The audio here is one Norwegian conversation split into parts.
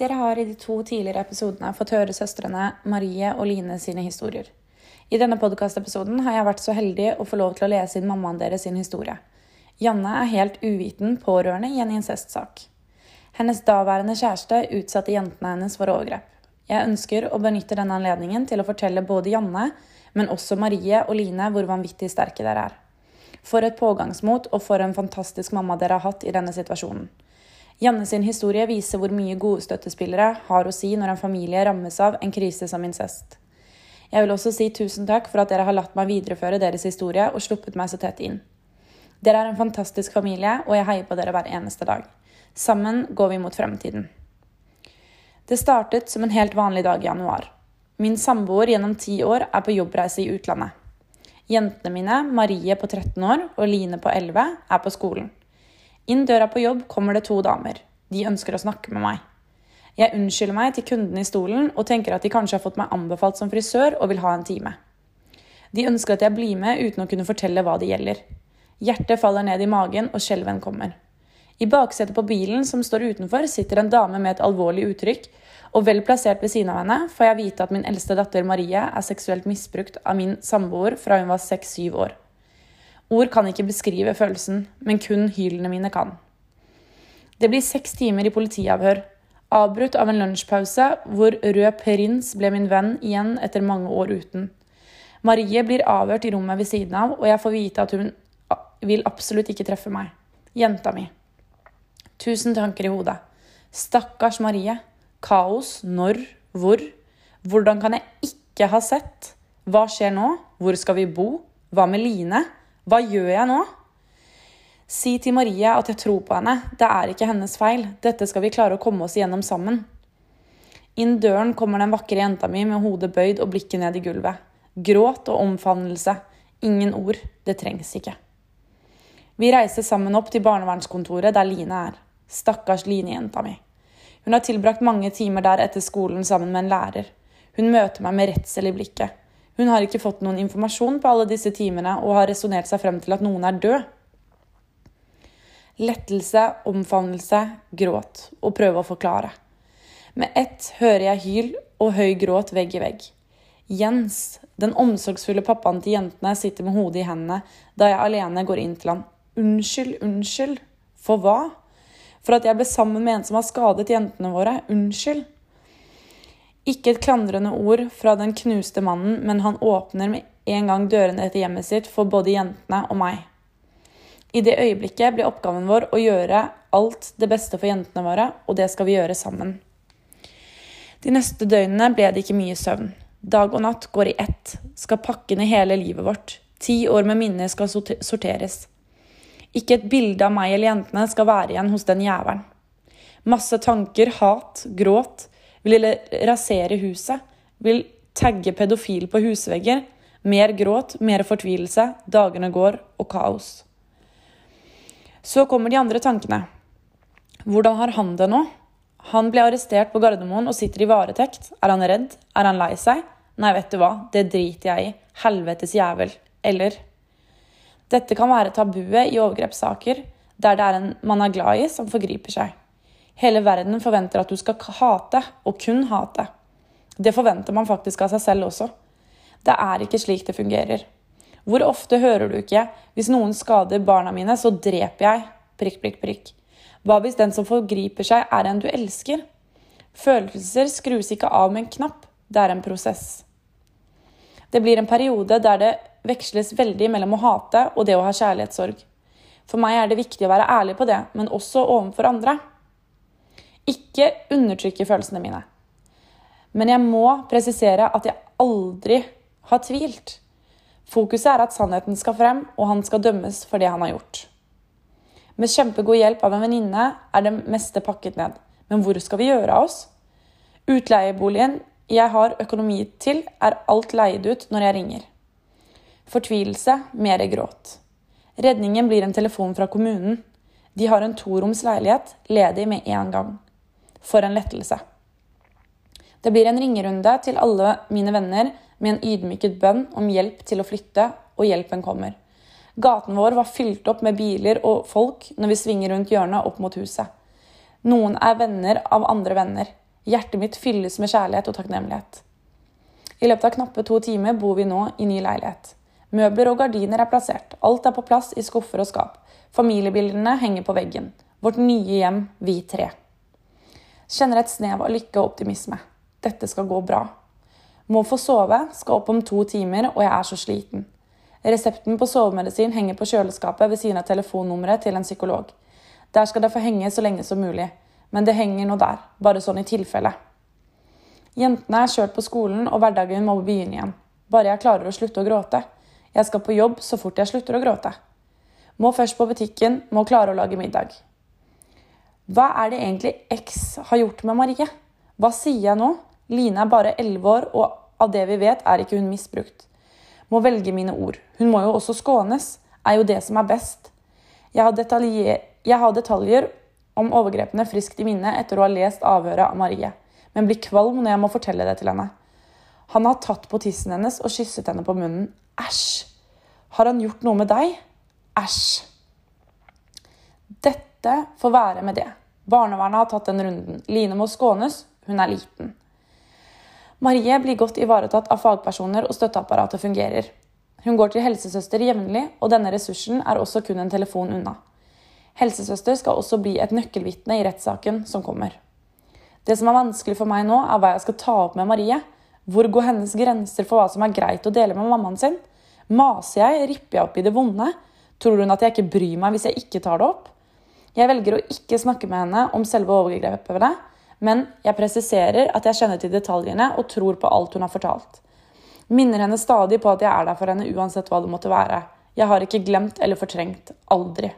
Dere har i de to tidligere episodene fått høre søstrene Marie og Line sine historier. I denne podkastepisoden har jeg vært så heldig å få lov til å lese inn mammaen deres sin historie. Janne er helt uviten pårørende i en incestsak. Hennes daværende kjæreste utsatte jentene hennes for overgrep. Jeg ønsker å benytte denne anledningen til å fortelle både Janne, men også Marie og Line hvor vanvittig sterke dere er. For et pågangsmot, og for en fantastisk mamma dere har hatt i denne situasjonen. Janne sin historie viser hvor mye gode støttespillere har å si når en familie rammes av en krise som incest. Jeg vil også si tusen takk for at dere har latt meg videreføre deres historie og sluppet meg så tett inn. Dere er en fantastisk familie, og jeg heier på dere hver eneste dag. Sammen går vi mot fremtiden. Det startet som en helt vanlig dag i januar. Min samboer gjennom ti år er på jobbreise i utlandet. Jentene mine, Marie på 13 år og Line på 11, er på skolen. Inn døra på jobb kommer det to damer. De ønsker å snakke med meg. Jeg unnskylder meg til kunden i stolen og tenker at de kanskje har fått meg anbefalt som frisør og vil ha en time. De ønsker at jeg blir med uten å kunne fortelle hva det gjelder. Hjertet faller ned i magen, og skjelven kommer. I baksetet på bilen som står utenfor, sitter en dame med et alvorlig uttrykk, og vel plassert ved siden av henne får jeg vite at min eldste datter Marie er seksuelt misbrukt av min samboer fra hun var seks-syv år. Ord kan ikke beskrive følelsen, men kun hylene mine kan. Det blir seks timer i politiavhør, avbrutt av en lunsjpause hvor Rød Prins ble min venn igjen etter mange år uten. Marie blir avhørt i rommet ved siden av, og jeg får vite at hun vil absolutt ikke treffe meg. Jenta mi. Tusen tanker i hodet. Stakkars Marie. Kaos. Når? Hvor? Hvordan kan jeg ikke ha sett? Hva skjer nå? Hvor skal vi bo? Hva med Line? Hva gjør jeg nå? Si til Marie at jeg tror på henne. Det er ikke hennes feil. Dette skal vi klare å komme oss igjennom sammen. Inn døren kommer den vakre jenta mi med hodet bøyd og blikket ned i gulvet. Gråt og omfavnelse. Ingen ord. Det trengs ikke. Vi reiser sammen opp til barnevernskontoret der Line er. Stakkars Line-jenta mi. Hun har tilbrakt mange timer der etter skolen sammen med en lærer. Hun møter meg med redsel i blikket. Hun har ikke fått noen informasjon på alle disse timene og har resonnert seg frem til at noen er død. Lettelse, omfavnelse, gråt og prøve å forklare. Med ett hører jeg hyl og høy gråt vegg i vegg. Jens, den omsorgsfulle pappaen til jentene, sitter med hodet i hendene da jeg alene går inn til han. Unnskyld, unnskyld. For hva? For at jeg ble sammen med en som har skadet jentene våre. Unnskyld. Ikke et klandrende ord fra den knuste mannen, men han åpner med en gang dørene etter hjemmet sitt for både jentene og meg. I det øyeblikket blir oppgaven vår å gjøre alt det beste for jentene våre, og det skal vi gjøre sammen. De neste døgnene ble det ikke mye søvn. Dag og natt går i ett, skal pakke ned hele livet vårt. Ti år med minner skal sorteres. Ikke et bilde av meg eller jentene skal være igjen hos den jævelen. Masse tanker, hat, gråt, vil rasere huset, vil tagge pedofil på husvegger. Mer gråt, mer fortvilelse, dagene går og kaos. Så kommer de andre tankene. Hvordan har han det nå? Han ble arrestert på Gardermoen og sitter i varetekt. Er han redd? Er han lei seg? Nei, vet du hva, det driter jeg i. Helvetes jævel. Eller Dette kan være tabuet i overgrepssaker der det er en man er glad i, som forgriper seg. Hele verden forventer at du skal hate, og kun hate. Det forventer man faktisk av seg selv også. Det er ikke slik det fungerer. Hvor ofte hører du ikke 'hvis noen skader barna mine, så dreper jeg'? Prikk, prikk, prikk. Hva hvis den som forgriper seg, er en du elsker? Følelser skrus ikke av med en knapp, det er en prosess. Det blir en periode der det veksles veldig mellom å hate og det å ha kjærlighetssorg. For meg er det viktig å være ærlig på det, men også overfor andre. Ikke undertrykke følelsene mine. Men jeg må presisere at jeg aldri har tvilt. Fokuset er at sannheten skal frem, og han skal dømmes for det han har gjort. Med kjempegod hjelp av en venninne er det meste pakket ned. Men hvor skal vi gjøre av oss? Utleieboligen jeg har økonomi til, er alt leid ut når jeg ringer. Fortvilelse, mer gråt. Redningen blir en telefon fra kommunen. De har en toroms leilighet, ledig med en gang. For en lettelse. Det blir en ringerunde til alle mine venner med en ydmyket bønn om hjelp til å flytte, og hjelpen kommer. Gaten vår var fylt opp med biler og folk når vi svinger rundt hjørnet opp mot huset. Noen er venner av andre venner. Hjertet mitt fylles med kjærlighet og takknemlighet. I løpet av knappe to timer bor vi nå i ny leilighet. Møbler og gardiner er plassert, alt er på plass i skuffer og skap. Familiebildene henger på veggen. Vårt nye hjem, vi tre. Kjenner et snev av lykke og optimisme. Dette skal gå bra. Må få sove, skal opp om to timer, og jeg er så sliten. Resepten på sovemedisin henger på kjøleskapet ved siden av telefonnummeret til en psykolog. Der skal det få henge så lenge som mulig, men det henger nå der, bare sånn i tilfelle. Jentene er kjørt på skolen, og hverdagen må begynne igjen. Bare jeg klarer å slutte å gråte. Jeg skal på jobb så fort jeg slutter å gråte. Må først på butikken, må klare å lage middag. Hva er det egentlig X har gjort med Marie? Hva sier jeg nå? Line er bare elleve år, og av det vi vet, er ikke hun misbrukt. Må velge mine ord. Hun må jo også skånes, er jo det som er best. Jeg har, detaljer, jeg har detaljer om overgrepene friskt i minne etter å ha lest avhøret av Marie men blir kvalm når jeg må fortelle det til henne. Han har tatt på tissen hennes og kysset henne på munnen. Æsj! Har han gjort noe med deg? Æsj! Dette får være med det. Barnevernet har tatt den runden. Line må skånes, hun er liten. Marie blir godt ivaretatt av fagpersoner, og støtteapparatet fungerer. Hun går til helsesøster jevnlig, og denne ressursen er også kun en telefon unna. Helsesøster skal også bli et nøkkelvitne i rettssaken som kommer. Det som er vanskelig for meg nå, er hva jeg skal ta opp med Marie. Hvor går hennes grenser for hva som er greit å dele med mammaen sin? Maser jeg? Ripper jeg opp i det vonde? Tror hun at jeg ikke bryr meg hvis jeg ikke tar det opp? Jeg velger å ikke snakke med henne om selve overgrepene, men jeg presiserer at jeg kjenner til detaljene og tror på alt hun har fortalt. Minner henne stadig på at jeg er der for henne uansett hva det måtte være. Jeg har ikke glemt eller fortrengt. Aldri.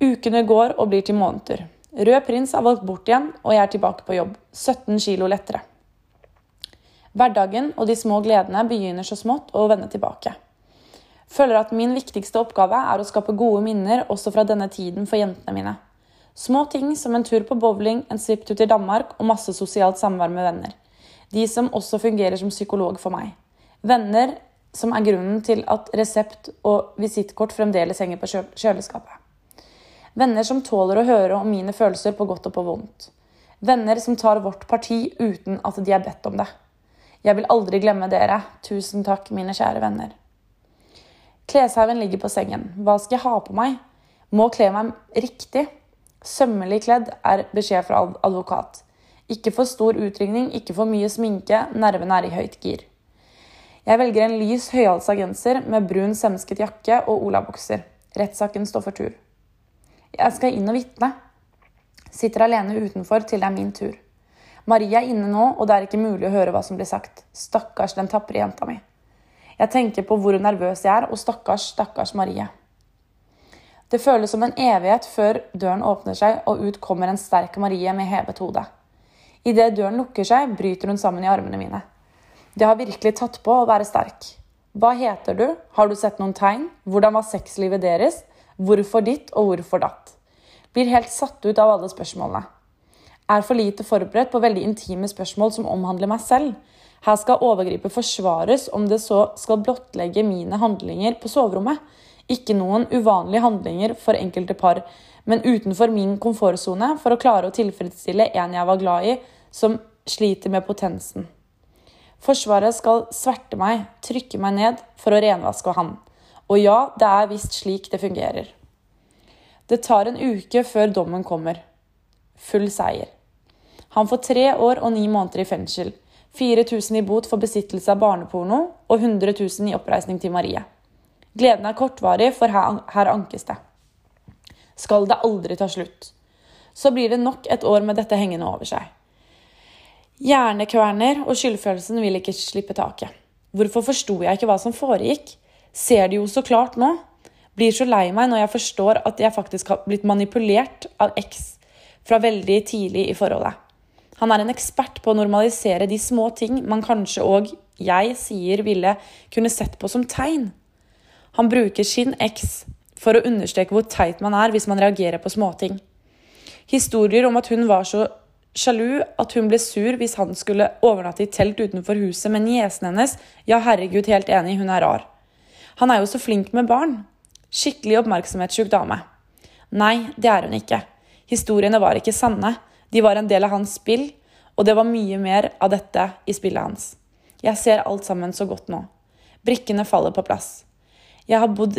Ukene går og blir til måneder. Rød prins er valgt bort igjen, og jeg er tilbake på jobb. 17 kilo lettere. Hverdagen og de små gledene begynner så smått å vende tilbake. Føler at min viktigste oppgave er å skape gode minner også fra denne tiden for jentene mine. Små ting som en tur på bowling, en svipptur til Danmark og masse sosialt samvær med venner. De som også fungerer som psykolog for meg. Venner som er grunnen til at resept og visittkort fremdeles henger på kjøleskapet. Venner som tåler å høre om mine følelser på godt og på vondt. Venner som tar vårt parti uten at de er bedt om det. Jeg vil aldri glemme dere. Tusen takk, mine kjære venner. Kleshaugen ligger på sengen. Hva skal jeg ha på meg? Må kle meg riktig. Sømmelig kledd er beskjed fra advokat. Ikke for stor utringning, ikke for mye sminke, nervene er i høyt gir. Jeg velger en lys, høyhalsa genser med brun semsket jakke og olabukser. Rettssaken står for tur. Jeg skal inn og vitne. Sitter alene utenfor til det er min tur. Marie er inne nå, og det er ikke mulig å høre hva som blir sagt. Stakkars den tapre jenta mi. Jeg tenker på hvor nervøs jeg er, og stakkars, stakkars Marie. Det føles som en evighet før døren åpner seg, og ut kommer en sterk Marie med hevet hode. Idet døren lukker seg, bryter hun sammen i armene mine. Det har virkelig tatt på å være sterk. Hva heter du? Har du sett noen tegn? Hvordan var sexlivet deres? Hvorfor ditt og hvorfor datt? Blir helt satt ut av alle spørsmålene. Er for lite forberedt på veldig intime spørsmål som omhandler meg selv. Her skal overgripet forsvares om det så skal blottlegge mine handlinger på soverommet. Ikke noen uvanlige handlinger for enkelte par, men utenfor min komfortsone for å klare å tilfredsstille en jeg var glad i, som sliter med potensen. Forsvaret skal sverte meg, trykke meg ned for å renvaske han. Og ja, det er visst slik det fungerer. Det tar en uke før dommen kommer. Full seier. Han får tre år og ni måneder i fengsel. 4000 i bot for besittelse av barneporno og 100 000 i oppreisning til Marie. Gleden er kortvarig, for her, her ankes det. Skal det aldri ta slutt. Så blir det nok et år med dette hengende over seg. Hjernekverner og skyldfølelsen vil ikke slippe taket. Hvorfor forsto jeg ikke hva som foregikk? ser det jo så klart nå. Blir så lei meg når jeg forstår at jeg faktisk har blitt manipulert av X fra veldig tidlig i forholdet. Han er en ekspert på å normalisere de små ting man kanskje òg jeg sier ville kunne sett på som tegn. Han bruker sin X for å understreke hvor teit man er hvis man reagerer på småting. Historier om at hun var så sjalu at hun ble sur hvis han skulle overnatte i telt utenfor huset med niesen hennes. Ja, herregud, helt enig, hun er rar. Han er jo så flink med barn. Skikkelig oppmerksomhetssjuk dame. Nei, det er hun ikke. Historiene var ikke sanne. De var en del av hans spill. Og det var mye mer av dette i spillet hans. Jeg ser alt sammen så godt nå. Brikkene faller på plass. Jeg har bodd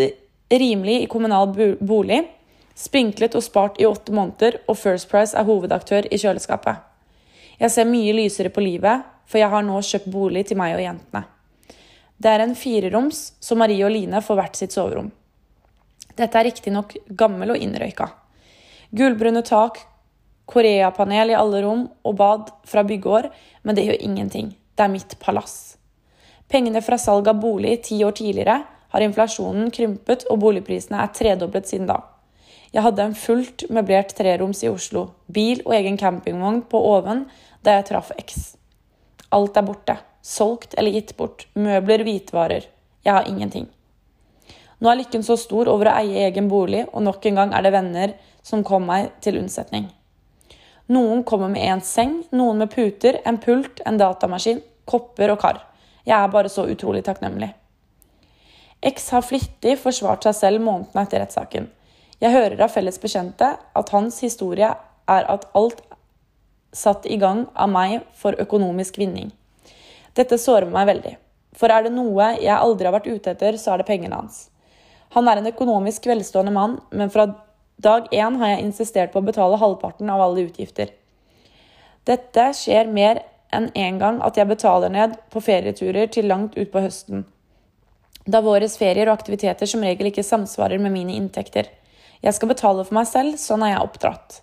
rimelig i kommunal bolig, spinklet og spart i åtte måneder, og First Price er hovedaktør i kjøleskapet. Jeg ser mye lysere på livet, for jeg har nå kjøpt bolig til meg og jentene. Det er en fireroms, så Marie og Line får hvert sitt soverom. Dette er riktignok gammel og innrøyka. Gullbrune tak, Koreapanel i alle rom og bad fra byggeår, men det gjør ingenting. Det er mitt palass. Pengene fra salg av bolig ti år tidligere har inflasjonen krympet, og boligprisene er tredoblet siden da. Jeg hadde en fullt møblert treroms i Oslo, bil og egen campingvogn på oven da jeg traff X. Alt er borte. Solgt eller gitt bort. Møbler, hvitvarer. Jeg har ingenting. Nå er lykken så stor over å eie egen bolig, og nok en gang er det venner som kom meg til unnsetning. Noen kommer med én seng, noen med puter, en pult, en datamaskin, kopper og kar. Jeg er bare så utrolig takknemlig. X har flittig forsvart seg selv månedene etter rettssaken. Jeg hører av felles bekjente at hans historie er at alt satt i gang av meg for økonomisk vinning. Dette sårer meg veldig. For er det noe jeg aldri har vært ute etter, så er det pengene hans. Han er en økonomisk velstående mann, men fra dag én har jeg insistert på å betale halvparten av alle utgifter. Dette skjer mer enn én en gang at jeg betaler ned på ferieturer til langt utpå høsten. Da våres ferier og aktiviteter som regel ikke samsvarer med mine inntekter. Jeg skal betale for meg selv, sånn er jeg oppdratt.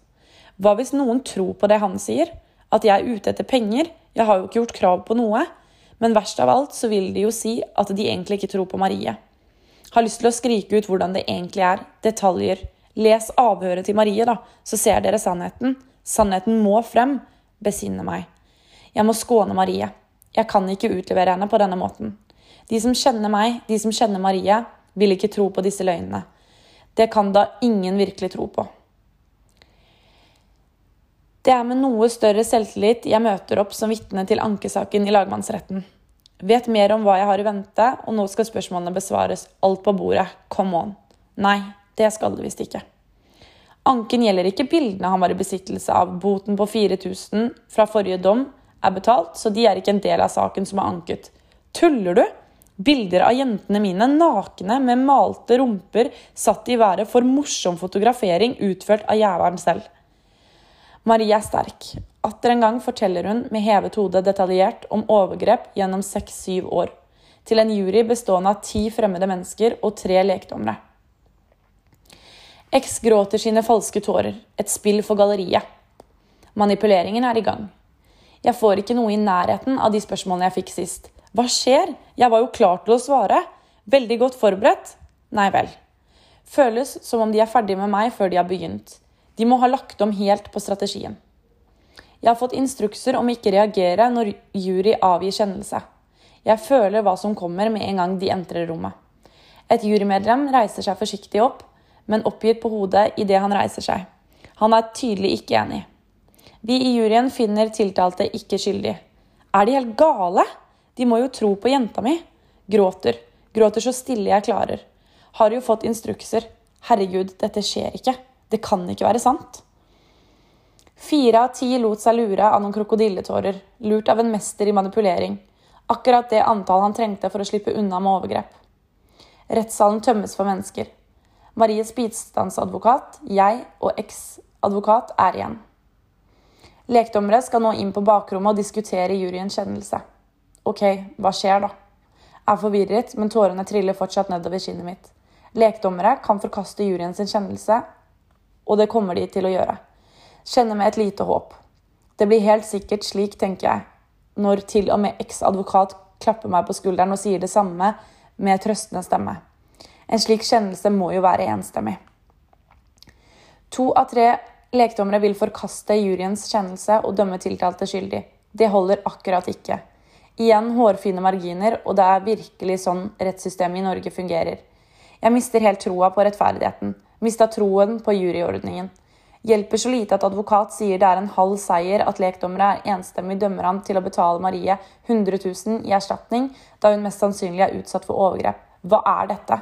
Hva hvis noen tror på det han sier? At jeg er ute etter penger? Jeg har jo ikke gjort krav på noe. Men verst av alt så vil de jo si at de egentlig ikke tror på Marie. Har lyst til å skrike ut hvordan det egentlig er. Detaljer. Les avhøret til Marie, da, så ser dere sannheten. Sannheten må frem. Besinne meg. Jeg må skåne Marie. Jeg kan ikke utlevere henne på denne måten. De som kjenner meg, de som kjenner Marie, vil ikke tro på disse løgnene. Det kan da ingen virkelig tro på. Det er med noe større selvtillit jeg møter opp som vitne til ankesaken i lagmannsretten. Vet mer om hva jeg har i vente, og nå skal spørsmålene besvares. Alt på bordet. Come on. Nei, det skal det visst ikke. Anken gjelder ikke bildene han var i besittelse av. Boten på 4000 fra forrige dom er betalt, så de er ikke en del av saken som er anket. Tuller du? Bilder av jentene mine nakne med malte rumper satt i været for morsom fotografering utført av jævelen selv. Marie er sterk. Atter en gang forteller hun med hevet hode detaljert om overgrep gjennom seks-syv år, til en jury bestående av ti fremmede mennesker og tre lekdommere. X gråter sine falske tårer, et spill for galleriet. Manipuleringen er i gang. Jeg får ikke noe i nærheten av de spørsmålene jeg fikk sist. Hva skjer? Jeg var jo klar til å svare. Veldig godt forberedt. Nei vel. Føles som om de er ferdige med meg før de har begynt. De må ha lagt om helt på strategien. Jeg har fått instrukser om ikke reagere når jury avgir kjennelse. Jeg føler hva som kommer med en gang de entrer rommet. Et jurymedlem reiser seg forsiktig opp, men oppgitt på hodet idet han reiser seg. Han er tydelig ikke enig. Vi i juryen finner tiltalte ikke skyldig. Er de helt gale? De må jo tro på jenta mi. Gråter. Gråter så stille jeg klarer. Har jo fått instrukser. Herregud, dette skjer ikke. Det kan ikke være sant. Fire av ti lot seg lure av noen krokodilletårer, lurt av en mester i manipulering. Akkurat det antall han trengte for å slippe unna med overgrep. Rettssalen tømmes for mennesker. Maries bistandsadvokat, jeg og eksadvokat er igjen. Lekdommere skal nå inn på bakrommet og diskutere juryens kjennelse. Ok, hva skjer da? Jeg Er forvirret, men tårene triller fortsatt nedover kinnet mitt. Lekdommere kan forkaste juryens kjennelse og det kommer de til å gjøre. Kjenner med et lite håp. Det blir helt sikkert slik, tenker jeg, når til og med eksadvokat klapper meg på skulderen og sier det samme med trøstende stemme. En slik kjennelse må jo være enstemmig. To av tre lekdommere vil forkaste juryens kjennelse og dømme tiltalte skyldig. Det holder akkurat ikke. Igjen hårfine marginer, og det er virkelig sånn rettssystemet i Norge fungerer. Jeg mister helt troa på rettferdigheten. Mista troen på juryordningen. Hjelper så lite at advokat sier det er en halv seier at lekdommere er enstemmig dømmer ham til å betale Marie 100 000 i erstatning, da hun mest sannsynlig er utsatt for overgrep. Hva er dette?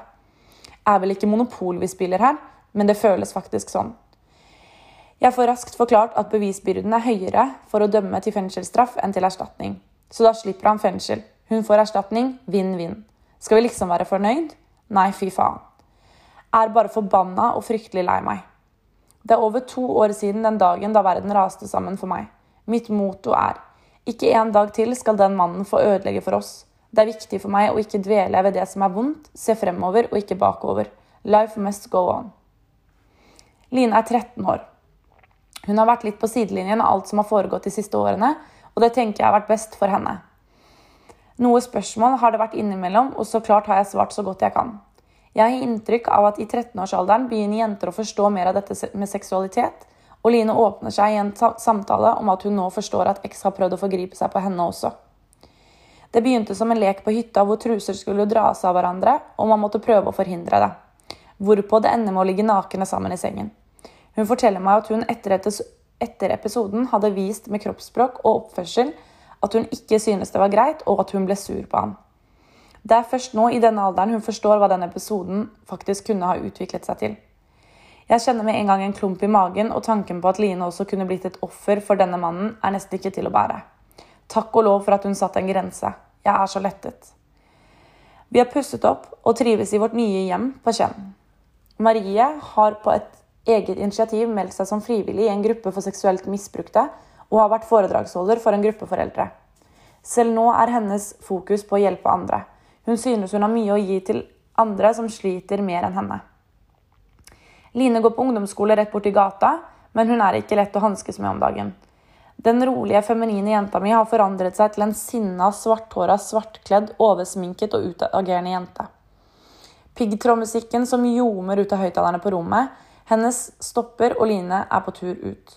Er vel ikke monopol vi spiller her, men det føles faktisk sånn. Jeg får raskt forklart at bevisbyrden er høyere for å dømme til fengselsstraff enn til erstatning. Så da slipper han fengsel. Hun får erstatning. Vinn-vinn. Skal vi liksom være fornøyd? Nei, fy faen. Er bare forbanna og fryktelig lei meg. Det er over to år siden den dagen da verden raste sammen for meg. Mitt motto er ikke en dag til skal den mannen få ødelegge for oss. Det er viktig for meg å ikke dvele ved det som er vondt, se fremover og ikke bakover. Life must go on. Line er 13 år. Hun har vært litt på sidelinjen av alt som har foregått de siste årene, og det tenker jeg har vært best for henne. Noe spørsmål har det vært innimellom, og så klart har jeg svart så godt jeg kan. Jeg har inntrykk av at i 13-årsalderen begynner jenter å forstå mer av dette med seksualitet, og Line åpner seg i en samtale om at hun nå forstår at X har prøvd å forgripe seg på henne også. Det begynte som en lek på hytta hvor truser skulle dras av hverandre, og man måtte prøve å forhindre det. Hvorpå det ender med å ligge nakne sammen i sengen. Hun forteller meg at hun etter, etter episoden hadde vist med kroppsspråk og oppførsel at hun ikke synes det var greit, og at hun ble sur på han. Det er først nå i denne alderen hun forstår hva denne episoden faktisk kunne ha utviklet seg til. Jeg kjenner med en gang en klump i magen, og tanken på at Line også kunne blitt et offer for denne mannen, er nesten ikke til å bære. Takk og lov for at hun satte en grense. Jeg er så lettet. Vi har pusset opp og trives i vårt nye hjem på Kjønn. Marie har på et eget initiativ meldt seg som frivillig i en gruppe for seksuelt misbrukte, og har vært foredragsholder for en gruppe foreldre. Selv nå er hennes fokus på å hjelpe andre. Hun synes hun har mye å gi til andre som sliter mer enn henne. Line går på ungdomsskole rett borti gata, men hun er ikke lett å hanskes med om dagen. Den rolige, feminine jenta mi har forandret seg til en sinna, svarthåra, svartkledd, oversminket og utagerende jente. Piggtrådmusikken som ljomer ut av høyttalerne på rommet, hennes stopper, og Line er på tur ut.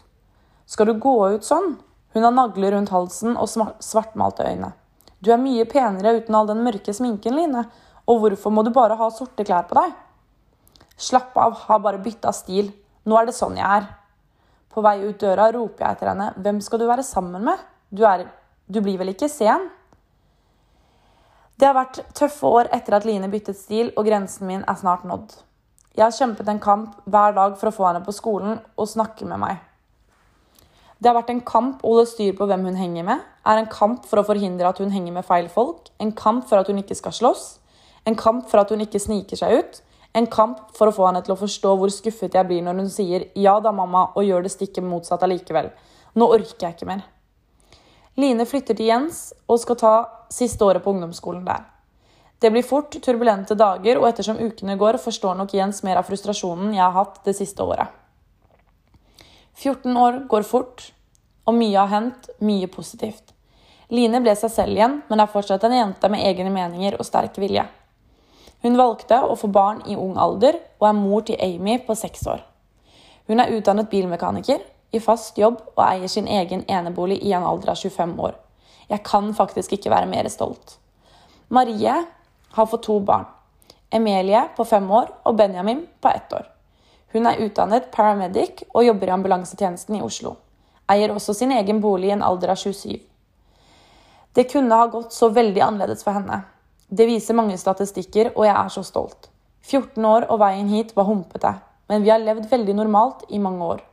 Skal du gå ut sånn? Hun har nagler rundt halsen og svartmalte øyne. Du er mye penere uten all den mørke sminken, Line. Og hvorfor må du bare ha sorte klær på deg? Slapp av, har bare bytta stil. Nå er det sånn jeg er. På vei ut døra roper jeg etter henne. Hvem skal du være sammen med? Du, er, du blir vel ikke sen? Det har vært tøffe år etter at Line byttet stil, og grensen min er snart nådd. Jeg har kjempet en kamp hver dag for å få henne på skolen og snakke med meg. Det har vært en kamp å holde styr på hvem hun henger med, er en kamp for å forhindre at hun henger med feil folk, en kamp for at hun ikke skal slåss, en kamp for at hun ikke sniker seg ut, en kamp for å få henne til å forstå hvor skuffet jeg blir når hun sier 'ja da, mamma', og gjør det stikket motsatt allikevel. Nå orker jeg ikke mer. Line flytter til Jens og skal ta siste året på ungdomsskolen der. Det blir fort turbulente dager, og ettersom ukene går, forstår nok Jens mer av frustrasjonen jeg har hatt det siste året. 14 år går fort, og mye har hendt, mye positivt. Line ble seg selv igjen, men er fortsatt en jente med egne meninger og sterk vilje. Hun valgte å få barn i ung alder, og er mor til Amy på seks år. Hun er utdannet bilmekaniker, i fast jobb og eier sin egen enebolig i en alder av 25 år. Jeg kan faktisk ikke være mer stolt. Marie har fått to barn. Emilie på fem år og Benjamin på ett år. Hun er utdannet paramedic og jobber i ambulansetjenesten i Oslo. Eier også sin egen bolig i en alder av 27. Det kunne ha gått så veldig annerledes for henne. Det viser mange statistikker, og jeg er så stolt. 14 år og veien hit var humpete, men vi har levd veldig normalt i mange år.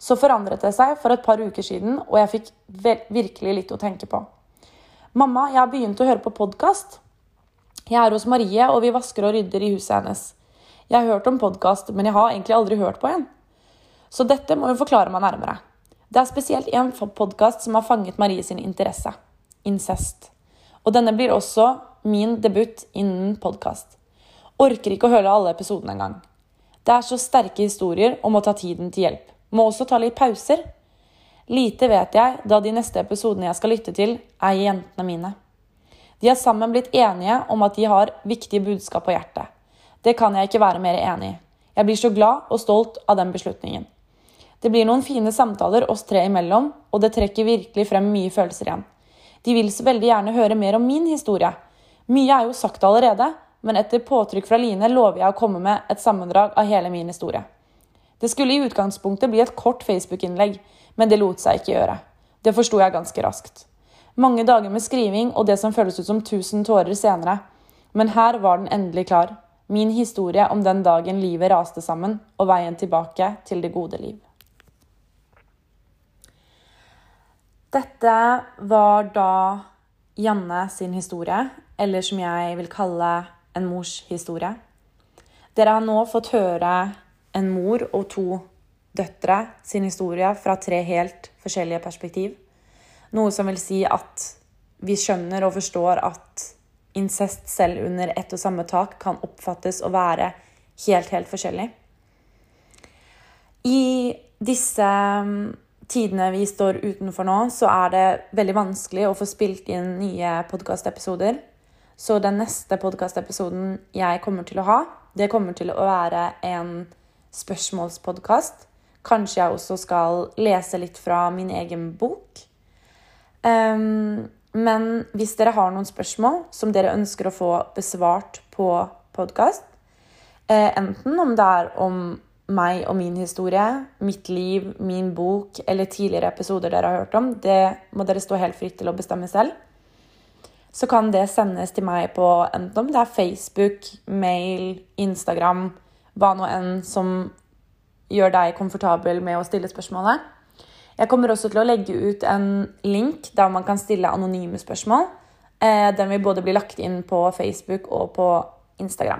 Så forandret det seg for et par uker siden, og jeg fikk virkelig litt å tenke på. Mamma, jeg har begynt å høre på podkast. Jeg er hos Marie, og vi vasker og rydder i huset hennes. Jeg har hørt om podkast, men jeg har egentlig aldri hørt på en. Så dette må hun forklare meg nærmere. Det er spesielt en podkast som har fanget Marie sin interesse. Incest. Og denne blir også min debut innen podkast. Orker ikke å høre alle episodene engang. Det er så sterke historier og må ta tiden til hjelp. Må også ta litt pauser. Lite vet jeg, da de neste episodene jeg skal lytte til, er jentene mine. De har sammen blitt enige om at de har viktige budskap på hjertet. Det kan jeg ikke være mer enig i. Jeg blir så glad og stolt av den beslutningen. Det blir noen fine samtaler oss tre imellom, og det trekker virkelig frem mye følelser igjen. De vil så veldig gjerne høre mer om min historie. Mye er jo sagt allerede, men etter påtrykk fra Line lover jeg å komme med et sammendrag av hele min historie. Det skulle i utgangspunktet bli et kort Facebook-innlegg, men det lot seg ikke gjøre. Det forsto jeg ganske raskt. Mange dager med skriving og det som føles ut som tusen tårer senere. Men her var den endelig klar. Min historie om den dagen livet raste sammen, og veien tilbake til det gode liv. Dette var da Janne sin historie eller som jeg vil kalle en mors historie. Dere har nå fått høre en mor og to døtre sin historie fra tre helt forskjellige perspektiv. Noe som vil si at vi skjønner og forstår at incest selv under ett og samme tak kan oppfattes å være helt, helt forskjellig. I disse mm, tidene vi står utenfor nå, så er det veldig vanskelig å få spilt inn nye podkastepisoder. Så den neste podkastepisoden jeg kommer til å ha, det kommer til å være en spørsmålspodkast. Kanskje jeg også skal lese litt fra min egen bok. Um, men hvis dere har noen spørsmål som dere ønsker å få besvart på podkast, eh, enten om det er om meg og min historie, mitt liv, min bok eller tidligere episoder dere har hørt om, det må dere stå helt fritt til å bestemme selv. Så kan det sendes til meg på enten om det er Facebook, mail, Instagram, hva nå enn som gjør deg komfortabel med å stille spørsmålet. Jeg kommer også til å legge ut en link der man kan stille anonyme spørsmål. Eh, den vil både bli lagt inn på Facebook og på Instagram.